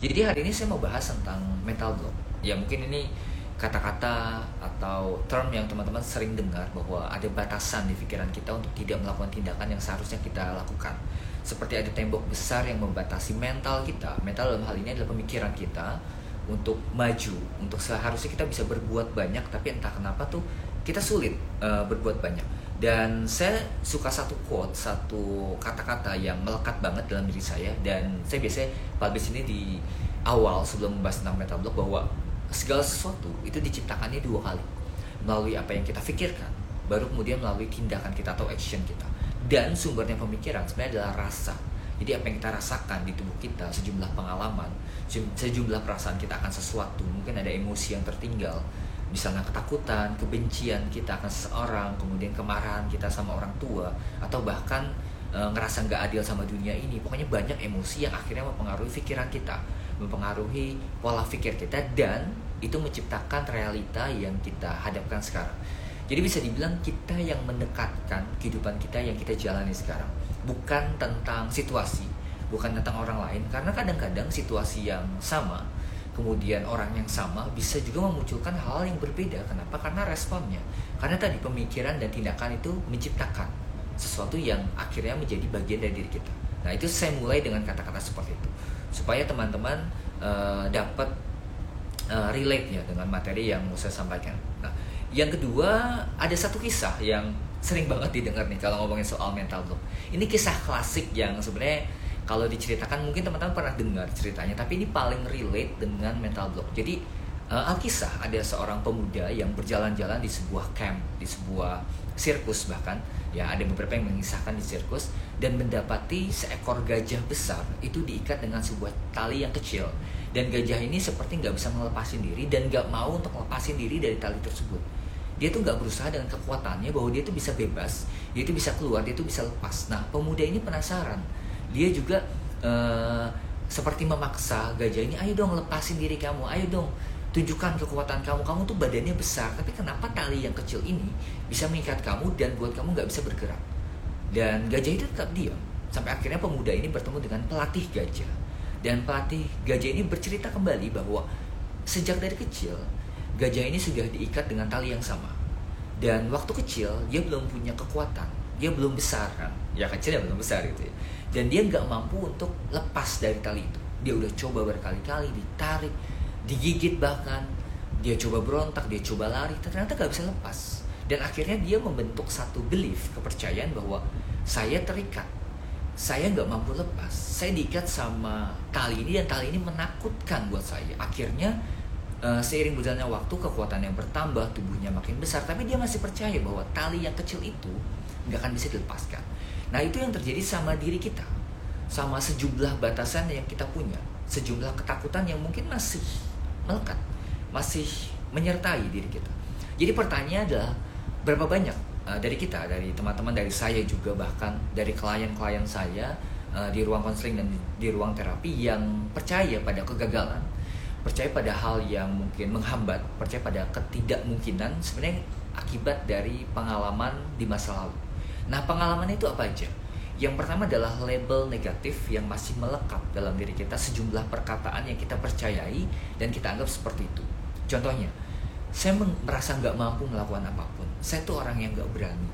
Jadi hari ini saya mau bahas tentang mental block. Ya mungkin ini kata-kata atau term yang teman-teman sering dengar bahwa ada batasan di pikiran kita untuk tidak melakukan tindakan yang seharusnya kita lakukan. Seperti ada tembok besar yang membatasi mental kita. Mental dalam hal ini adalah pemikiran kita untuk maju, untuk seharusnya kita bisa berbuat banyak, tapi entah kenapa tuh kita sulit uh, berbuat banyak dan saya suka satu quote satu kata-kata yang melekat banget dalam diri saya. Dan saya biasanya publish ini di awal sebelum membahas tentang mental block bahwa segala sesuatu itu diciptakannya dua kali. Melalui apa yang kita pikirkan baru kemudian melalui tindakan kita atau action kita. Dan sumbernya pemikiran sebenarnya adalah rasa. Jadi apa yang kita rasakan di tubuh kita sejumlah pengalaman sejumlah perasaan kita akan sesuatu. Mungkin ada emosi yang tertinggal misalnya ketakutan, kebencian kita akan seseorang, kemudian kemarahan kita sama orang tua, atau bahkan e, ngerasa nggak adil sama dunia ini. Pokoknya banyak emosi yang akhirnya mempengaruhi pikiran kita, mempengaruhi pola pikir kita, dan itu menciptakan realita yang kita hadapkan sekarang. Jadi bisa dibilang kita yang mendekatkan kehidupan kita yang kita jalani sekarang, bukan tentang situasi, bukan tentang orang lain, karena kadang-kadang situasi yang sama kemudian orang yang sama bisa juga memunculkan hal yang berbeda. Kenapa? Karena responnya. Karena tadi pemikiran dan tindakan itu menciptakan sesuatu yang akhirnya menjadi bagian dari diri kita. Nah itu saya mulai dengan kata-kata seperti itu supaya teman-teman uh, dapat uh, relate ya dengan materi yang mau saya sampaikan. Nah yang kedua ada satu kisah yang sering banget didengar nih kalau ngomongin soal mental block. Ini kisah klasik yang sebenarnya kalau diceritakan mungkin teman-teman pernah dengar ceritanya tapi ini paling relate dengan mental block. Jadi uh, Alkisah ada seorang pemuda yang berjalan-jalan di sebuah camp di sebuah sirkus bahkan. Ya ada beberapa yang mengisahkan di sirkus. Dan mendapati seekor gajah besar itu diikat dengan sebuah tali yang kecil. Dan gajah ini seperti nggak bisa melepasin diri dan nggak mau untuk melepasin diri dari tali tersebut. Dia tuh nggak berusaha dengan kekuatannya bahwa dia tuh bisa bebas dia tuh bisa keluar dia tuh bisa lepas. Nah pemuda ini penasaran dia juga uh, seperti memaksa gajah ini ayo dong lepasin diri kamu ayo dong tunjukkan kekuatan kamu. Kamu tuh badannya besar tapi kenapa tali yang kecil ini bisa mengikat kamu dan buat kamu nggak bisa bergerak? Dan gajah itu tetap diam. Sampai akhirnya pemuda ini bertemu dengan pelatih gajah. Dan pelatih gajah ini bercerita kembali bahwa sejak dari kecil gajah ini sudah diikat dengan tali yang sama. Dan waktu kecil dia belum punya kekuatan. Dia belum besar. Kan ya kecil ya belum besar gitu ya dan dia nggak mampu untuk lepas dari tali itu. Dia udah coba berkali-kali ditarik digigit bahkan. Dia coba berontak dia coba lari ternyata nggak bisa lepas. Dan akhirnya dia membentuk satu belief kepercayaan bahwa saya terikat saya nggak mampu lepas. Saya diikat sama tali ini dan tali ini menakutkan buat saya. Akhirnya uh, seiring berjalannya waktu kekuatan yang bertambah tubuhnya makin besar. Tapi dia masih percaya bahwa tali yang kecil itu nggak akan bisa dilepaskan Nah itu yang terjadi sama diri kita. Sama sejumlah batasan yang kita punya. Sejumlah ketakutan yang mungkin masih melekat. Masih menyertai diri kita. Jadi pertanyaan adalah Berapa banyak uh, dari kita Dari teman-teman, dari saya juga Bahkan dari klien-klien saya uh, Di ruang konseling dan di ruang terapi Yang percaya pada kegagalan Percaya pada hal yang mungkin menghambat Percaya pada ketidakmungkinan Sebenarnya akibat dari pengalaman di masa lalu Nah, pengalaman itu apa aja? Yang pertama adalah label negatif yang masih melekat dalam diri kita sejumlah perkataan yang kita percayai dan kita anggap seperti itu. Contohnya, saya merasa nggak mampu melakukan apa pun. Saya tuh orang yang nggak berani.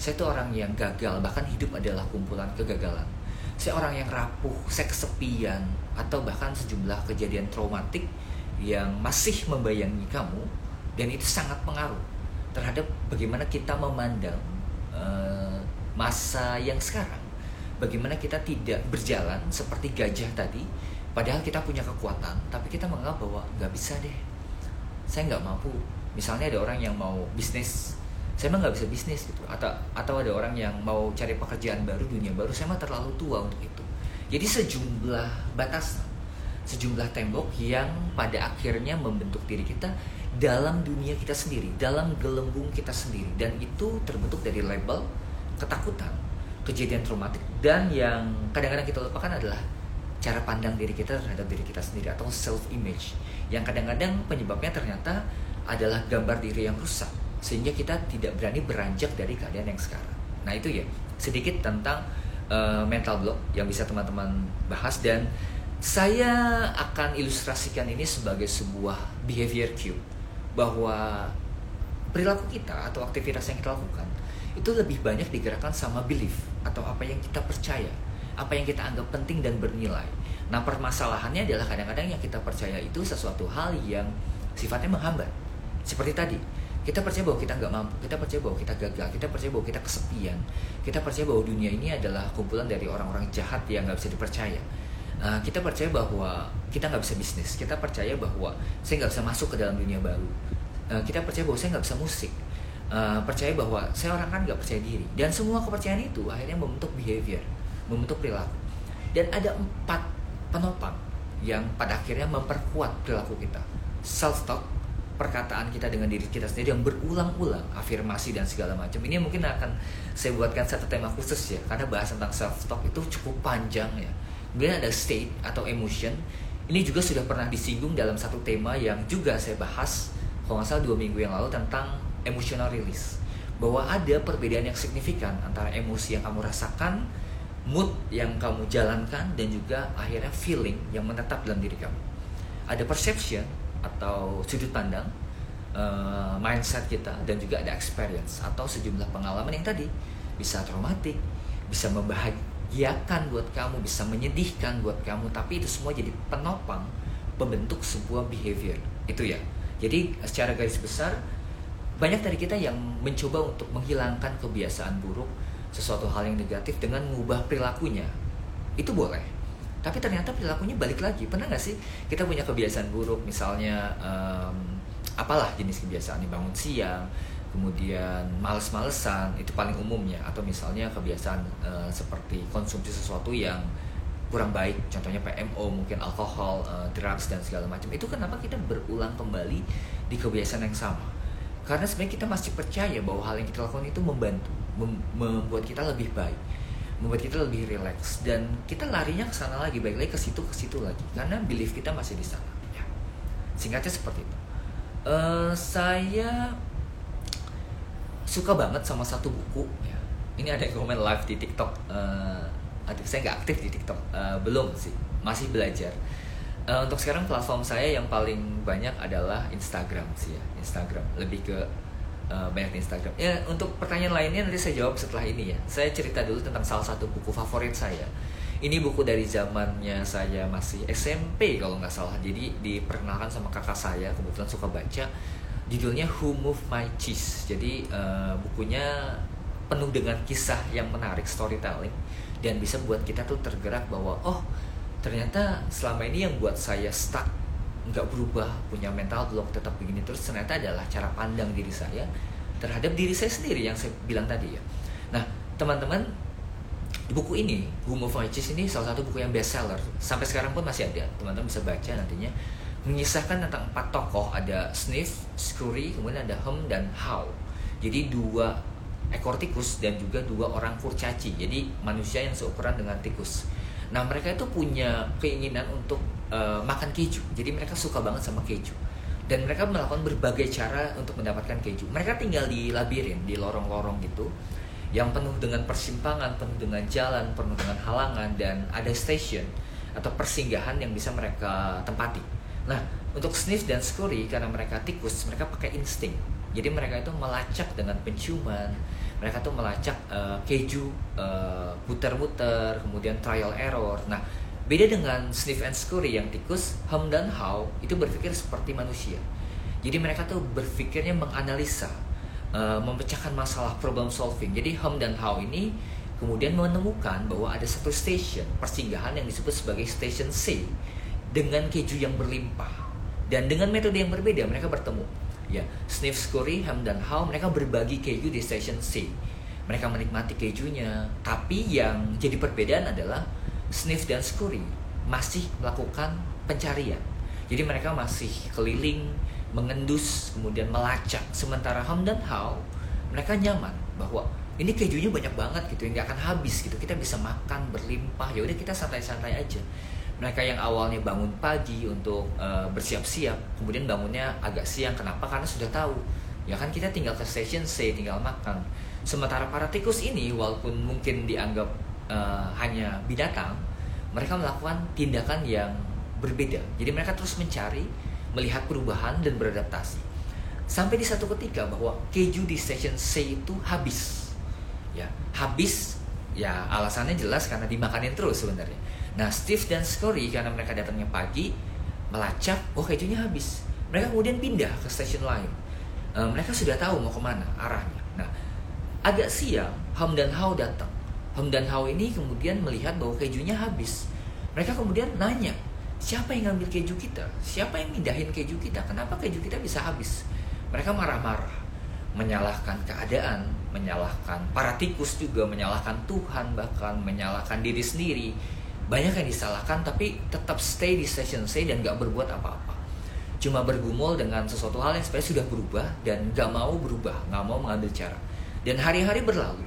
Saya tuh orang yang gagal, bahkan hidup adalah kumpulan kegagalan. Saya orang yang rapuh, saya kesepian, atau bahkan sejumlah kejadian traumatik yang masih membayangi kamu dan itu sangat pengaruh terhadap bagaimana kita memandang Eh, masa yang sekarang bagaimana kita tidak berjalan seperti gajah tadi padahal kita punya kekuatan tapi kita menganggap bahwa nggak bisa deh. Saya nggak mampu. Misalnya ada orang yang mau bisnis saya mah nggak bisa bisnis gitu. Atau atau ada orang yang mau cari pekerjaan baru dunia baru saya mah terlalu tua untuk itu. Jadi sejumlah batas sejumlah tembok yang pada akhirnya membentuk diri kita dalam dunia kita sendiri, dalam gelembung kita sendiri. Dan itu terbentuk dari label ketakutan, kejadian traumatik dan yang kadang-kadang kita lupakan adalah cara pandang diri kita terhadap diri kita sendiri atau self image yang kadang-kadang penyebabnya ternyata adalah gambar diri yang rusak sehingga kita tidak berani beranjak dari keadaan yang sekarang. Nah, itu ya sedikit tentang uh, mental block yang bisa teman-teman bahas dan saya akan ilustrasikan ini sebagai sebuah behavior cue bahwa perilaku kita atau aktivitas yang kita lakukan itu lebih banyak digerakkan sama belief atau apa yang kita percaya, apa yang kita anggap penting dan bernilai. Nah, permasalahannya adalah kadang-kadang yang kita percaya itu sesuatu hal yang sifatnya menghambat. Seperti tadi, kita percaya bahwa kita nggak mampu, kita percaya bahwa kita gagal, kita percaya bahwa kita kesepian, kita percaya bahwa dunia ini adalah kumpulan dari orang-orang jahat yang nggak bisa dipercaya uh, kita percaya bahwa kita nggak bisa bisnis kita percaya bahwa saya nggak bisa masuk ke dalam dunia baru uh, kita percaya bahwa saya nggak bisa musik uh, percaya bahwa saya orang kan nggak percaya diri. Dan semua kepercayaan itu akhirnya membentuk behavior membentuk perilaku. Dan ada empat penopang yang pada akhirnya memperkuat perilaku kita. Self talk perkataan kita dengan diri kita sendiri yang berulang-ulang afirmasi dan segala macam. Ini mungkin akan saya buatkan satu tema khusus ya karena bahas tentang self talk itu cukup panjang ya. Kemudian ada state atau emotion. Ini juga sudah pernah disinggung dalam satu tema yang juga saya bahas kalau nggak salah dua minggu yang lalu tentang emotional release. Bahwa ada perbedaan yang signifikan antara emosi yang kamu rasakan, mood yang kamu jalankan, dan juga akhirnya feeling yang menetap dalam diri kamu. Ada perception atau sudut pandang, uh, mindset kita, dan juga ada experience atau sejumlah pengalaman yang tadi bisa traumatik, bisa membahagiakan buat kamu, bisa menyedihkan buat kamu, tapi itu semua jadi penopang pembentuk sebuah behavior. Itu ya. Jadi secara garis besar banyak dari kita yang mencoba untuk menghilangkan kebiasaan buruk, sesuatu hal yang negatif dengan mengubah perilakunya. Itu boleh. Tapi ternyata perilakunya balik lagi. Pernah nggak sih kita punya kebiasaan buruk, misalnya um, apalah jenis kebiasaan bangun siang, kemudian males-malesan itu paling umumnya atau misalnya kebiasaan uh, seperti konsumsi sesuatu yang kurang baik contohnya PMO mungkin alkohol uh, drugs dan segala macam itu kenapa kita berulang kembali di kebiasaan yang sama karena sebenarnya kita masih percaya bahwa hal yang kita lakukan itu membantu mem membuat kita lebih baik membuat kita lebih rileks dan kita larinya ke sana lagi baik lagi ke situ ke situ lagi. Karena belief kita masih di sana ya. singkatnya seperti itu. Uh, saya suka banget sama satu buku ya. ini ada yang komen live di TikTok. Uh, saya nggak aktif di TikTok. Uh, belum sih. Masih belajar uh, untuk sekarang platform saya yang paling banyak adalah Instagram sih ya Instagram. Lebih ke uh, banyak di Instagram. Ya untuk pertanyaan lainnya nanti saya jawab setelah ini ya. Saya cerita dulu tentang salah satu buku favorit saya. Ini buku dari zamannya saya masih SMP kalau nggak salah. Jadi diperkenalkan sama kakak saya kebetulan suka baca. Judulnya Who Moved My Cheese. Jadi uh, bukunya penuh dengan kisah yang menarik storytelling dan bisa buat kita tuh tergerak bahwa oh ternyata selama ini yang buat saya stuck nggak berubah punya mental block tetap begini terus ternyata adalah cara pandang diri saya terhadap diri saya sendiri yang saya bilang tadi ya nah teman-teman buku ini Who Cheese ini salah satu buku yang best seller sampai sekarang pun masih ada teman-teman bisa baca nantinya mengisahkan tentang empat tokoh ada Sniff, Scurry, kemudian ada Hem dan How. Jadi dua ekor tikus dan juga dua orang kurcaci. Jadi manusia yang seukuran dengan tikus. Nah mereka itu punya keinginan untuk uh, makan keju. Jadi mereka suka banget sama keju. Dan mereka melakukan berbagai cara untuk mendapatkan keju. Mereka tinggal di labirin, di lorong-lorong gitu yang penuh dengan persimpangan, penuh dengan jalan, penuh dengan halangan dan ada station atau persinggahan yang bisa mereka tempati. Nah, untuk sniff dan scurry karena mereka tikus, mereka pakai insting. Jadi mereka itu melacak dengan penciuman, mereka tuh melacak uh, keju uh, muter-muter, kemudian trial error. Nah, beda dengan sniff and scurry yang tikus, hum dan how itu berpikir seperti manusia. Jadi mereka tuh berpikirnya menganalisa, uh, memecahkan masalah problem solving. Jadi hum dan how ini kemudian menemukan bahwa ada satu station persinggahan yang disebut sebagai station C dengan keju yang berlimpah dan dengan metode yang berbeda mereka bertemu ya Sniff Scurry Ham dan How mereka berbagi keju di station C. Mereka menikmati kejunya. Tapi yang jadi perbedaan adalah Sniff dan Scurry masih melakukan pencarian. Jadi mereka masih keliling mengendus kemudian melacak. Sementara Ham dan How mereka nyaman bahwa ini kejunya banyak banget gitu nggak akan habis gitu. Kita bisa makan berlimpah. Ya udah kita santai-santai aja mereka yang awalnya bangun pagi untuk uh, bersiap-siap kemudian bangunnya agak siang kenapa karena sudah tahu ya kan kita tinggal ke station C tinggal makan sementara para tikus ini walaupun mungkin dianggap uh, hanya binatang mereka melakukan tindakan yang berbeda. Jadi mereka terus mencari, melihat perubahan dan beradaptasi. Sampai di satu ketika bahwa keju di station C itu habis. Ya, habis ya alasannya jelas karena dimakanin terus sebenarnya. Nah, Steve dan Scotty karena mereka datangnya pagi melacak, oh kejunya habis. Mereka kemudian pindah ke stasiun lain. E, mereka sudah tahu mau ke mana arahnya. Nah, agak siang, Ham dan Hao datang. Ham dan Hao ini kemudian melihat bahwa kejunya habis. Mereka kemudian nanya, siapa yang ngambil keju kita? Siapa yang mindahin keju kita? Kenapa keju kita bisa habis? Mereka marah-marah, menyalahkan keadaan, menyalahkan para tikus juga, menyalahkan Tuhan bahkan, menyalahkan diri sendiri. Banyak yang disalahkan tapi tetap stay di session C dan gak berbuat apa-apa. Cuma bergumul dengan sesuatu hal yang sebenarnya sudah berubah dan gak mau berubah, gak mau mengambil cara. Dan hari-hari berlalu,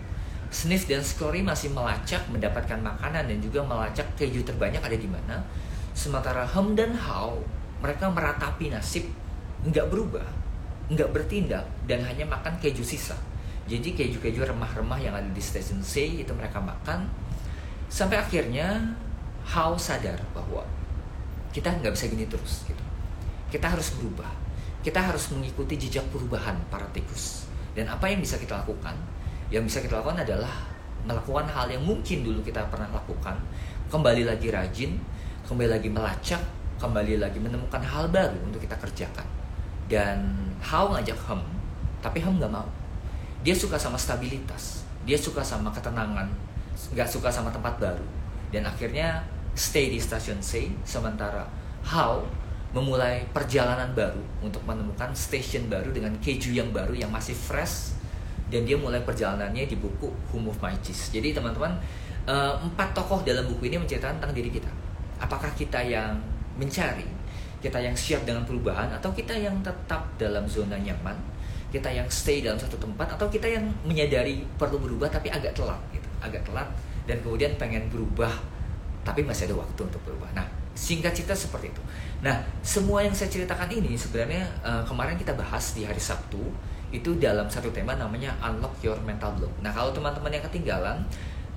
Sniff dan Scurry masih melacak mendapatkan makanan dan juga melacak keju terbanyak ada di mana. Sementara Hem dan How mereka meratapi nasib nggak berubah nggak bertindak dan hanya makan keju sisa. Jadi keju-keju remah-remah yang ada di stasiun C itu mereka makan sampai akhirnya How sadar bahwa kita nggak bisa gini terus gitu. Kita harus berubah. Kita harus mengikuti jejak perubahan para tikus. Dan apa yang bisa kita lakukan? Yang bisa kita lakukan adalah melakukan hal yang mungkin dulu kita pernah lakukan, kembali lagi rajin, kembali lagi melacak, kembali lagi menemukan hal baru untuk kita kerjakan dan How ngajak Hem tapi Hem nggak mau dia suka sama stabilitas dia suka sama ketenangan nggak suka sama tempat baru dan akhirnya stay di stasiun C sementara How memulai perjalanan baru untuk menemukan stasiun baru dengan keju yang baru yang masih fresh dan dia mulai perjalanannya di buku Who Moved My Cheese. Jadi teman-teman eh, empat tokoh dalam buku ini menceritakan tentang diri kita. Apakah kita yang mencari kita yang siap dengan perubahan atau kita yang tetap dalam zona nyaman kita yang stay dalam satu tempat atau kita yang menyadari perlu berubah tapi agak telat gitu agak telat dan kemudian pengen berubah tapi masih ada waktu untuk berubah. Nah singkat cerita seperti itu. Nah semua yang saya ceritakan ini sebenarnya uh, kemarin kita bahas di hari Sabtu itu dalam satu tema namanya unlock your mental block. Nah kalau teman-teman yang ketinggalan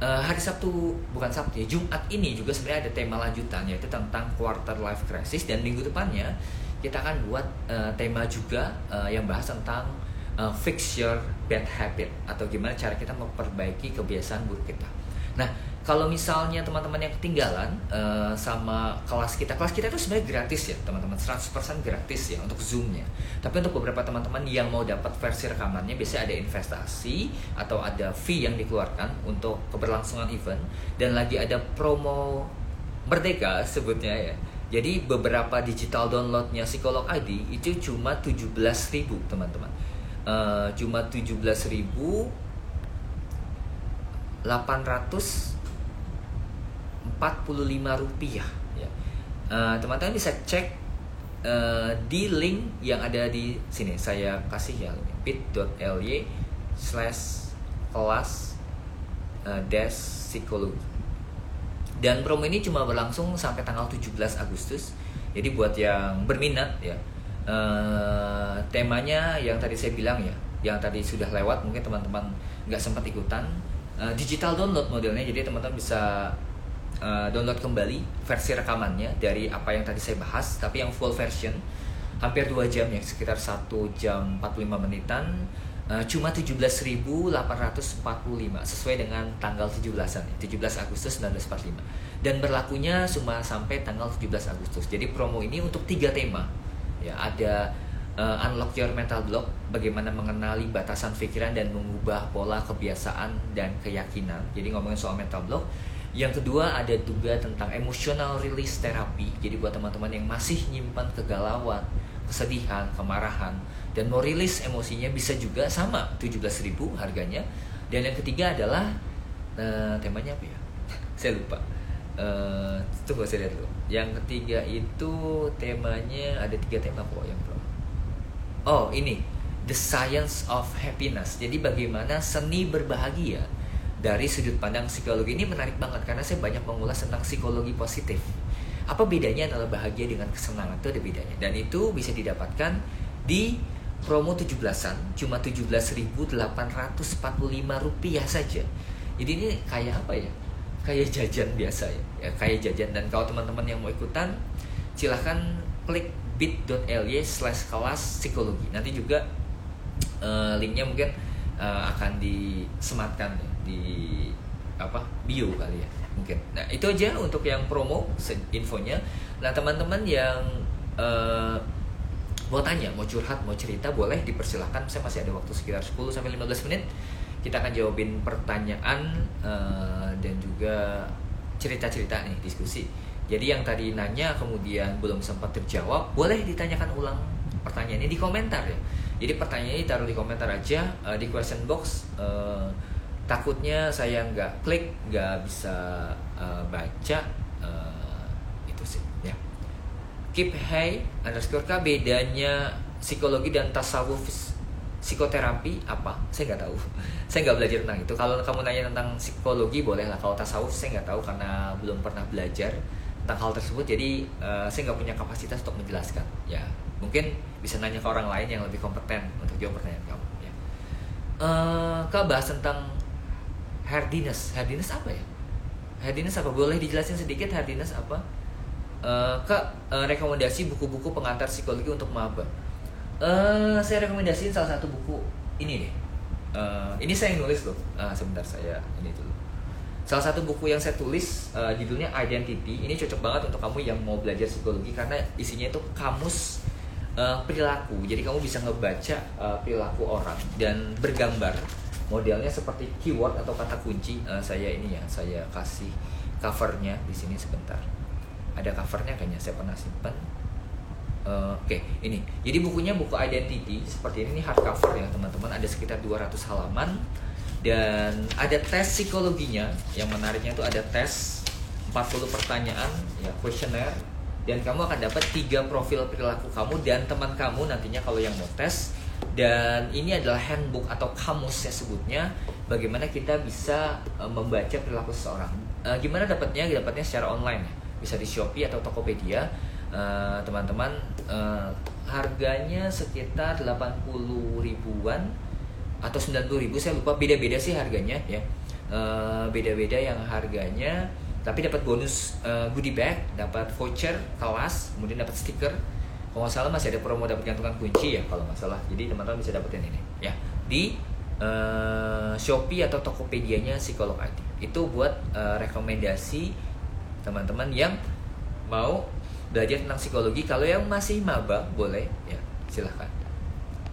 uh, hari Sabtu bukan Sabtu ya Jumat ini juga sebenarnya ada tema lanjutan yaitu tentang quarter life crisis. Dan minggu depannya kita akan buat uh, tema juga uh, yang bahas tentang uh, fix your bad habit atau gimana cara kita memperbaiki kebiasaan buruk kita. Nah kalau misalnya teman-teman yang ketinggalan uh, sama kelas kita, kelas kita itu sebenarnya gratis ya teman-teman, 100% gratis ya untuk zoomnya. Tapi untuk beberapa teman-teman yang mau dapat versi rekamannya, biasanya ada investasi atau ada fee yang dikeluarkan untuk keberlangsungan event dan lagi ada promo merdeka sebutnya ya. Jadi beberapa digital downloadnya psikolog ID itu cuma 17.000 teman-teman. Uh, cuma 17.000 800 45 rupiah ya. Uh, teman-teman bisa cek uh, di link yang ada di sini. Saya kasih ya bit.ly slash kelas uh, dash psikologi. Dan promo ini cuma berlangsung sampai tanggal 17 Agustus. Jadi buat yang berminat ya uh, temanya yang tadi saya bilang ya yang tadi sudah lewat mungkin teman-teman nggak sempat ikutan uh, digital download modelnya. Jadi teman-teman bisa uh, download kembali versi rekamannya dari apa yang tadi saya bahas tapi yang full version. Hampir 2 jam ya sekitar 1 jam 45 menitan. Uh, cuma 17.845 sesuai dengan tanggal 17-an 17 Agustus 1945 dan berlakunya cuma sampai tanggal 17 Agustus. Jadi promo ini untuk tiga tema. Ya ada uh, unlock your mental block bagaimana mengenali batasan pikiran dan mengubah pola kebiasaan dan keyakinan jadi ngomongin soal mental block yang kedua ada juga tentang emotional release therapy. Jadi buat teman-teman yang masih nyimpan kegalauan, kesedihan, kemarahan dan mau rilis emosinya bisa juga sama 17.000 harganya. Dan yang ketiga adalah uh, temanya apa ya? saya lupa. Uh, tunggu saya lihat dulu. Yang ketiga itu temanya ada tiga tema kok yang. Oh ini The Science of Happiness. Jadi bagaimana seni berbahagia dari sudut pandang psikologi ini menarik banget karena saya banyak mengulas tentang psikologi positif. Apa bedanya adalah bahagia dengan kesenangan itu ada bedanya dan itu bisa didapatkan di promo 17-an cuma 17.845 rupiah saja. Jadi ini kayak apa ya? kayak jajan biasa ya, ya kayak jajan dan kalau teman-teman yang mau ikutan silahkan klik bit.ly slash kelas psikologi. Nanti juga uh, linknya mungkin uh, akan disematkan ya, di apa bio kali ya mungkin. Nah itu aja untuk yang promo infonya. Nah teman-teman yang uh, mau tanya mau curhat mau cerita boleh dipersilahkan. Saya masih ada waktu sekitar 10 sampai 15 menit. Kita akan jawabin pertanyaan uh, dan juga cerita-cerita nih diskusi. Jadi yang tadi nanya kemudian belum sempat terjawab, boleh ditanyakan ulang pertanyaannya di komentar ya. Jadi pertanyaannya taruh di komentar aja uh, di question box. Uh, takutnya saya nggak klik, nggak bisa uh, baca uh, itu sih ya. Keep hey underscore k bedanya psikologi dan tasawuf psikoterapi apa saya nggak tahu saya nggak belajar tentang itu kalau kamu nanya tentang psikologi boleh lah kalau tasawuf saya nggak tahu karena belum pernah belajar tentang hal tersebut jadi uh, saya nggak punya kapasitas untuk menjelaskan ya. Mungkin bisa nanya ke orang lain yang lebih kompeten untuk jawab pertanyaan kamu ya. Uh, kak bahas tentang hardiness. Hardiness apa ya? Hardiness apa? Boleh dijelasin sedikit hardiness apa? Uh, kak uh, rekomendasi buku-buku pengantar psikologi untuk maba. Uh, saya rekomendasiin salah satu buku ini deh. Uh, ini saya yang nulis loh. Uh, sebentar saya ini dulu. Salah satu buku yang saya tulis uh, judulnya Identity. Ini cocok banget untuk kamu yang mau belajar psikologi karena isinya itu kamus uh, perilaku. Jadi kamu bisa ngebaca uh, perilaku orang dan bergambar modelnya seperti keyword atau kata kunci. Uh, saya ini ya, saya kasih covernya di sini sebentar. Ada covernya kayaknya saya pernah simpan Uh, Oke, okay, ini. Jadi bukunya buku identity seperti ini, ini hardcover ya teman-teman. Ada sekitar 200 halaman dan ada tes psikologinya. Yang menariknya itu ada tes 40 pertanyaan, ya kuesioner dan kamu akan dapat tiga profil perilaku kamu dan teman kamu nantinya kalau yang mau tes dan ini adalah handbook atau kamus ya sebutnya bagaimana kita bisa uh, membaca perilaku seseorang. Uh, gimana dapatnya? Dapatnya secara online. Bisa di Shopee atau Tokopedia Eh, teman-teman harganya sekitar 80 ribuan atau 90 ribu saya lupa. Beda-beda sih harganya ya. Uh, beda-beda yang harganya tapi dapat bonus uh, goodie bag dapat voucher kelas kemudian dapat stiker. Kalau nggak salah masih ada promo dapat gantungan kunci ya kalau nggak salah. Jadi teman-teman bisa dapetin ini ya. Di uh, Shopee atau Tokopedia-nya psikolog IT itu buat uh, rekomendasi teman-teman yang mau belajar tentang psikologi. Kalau yang masih maba boleh ya silahkan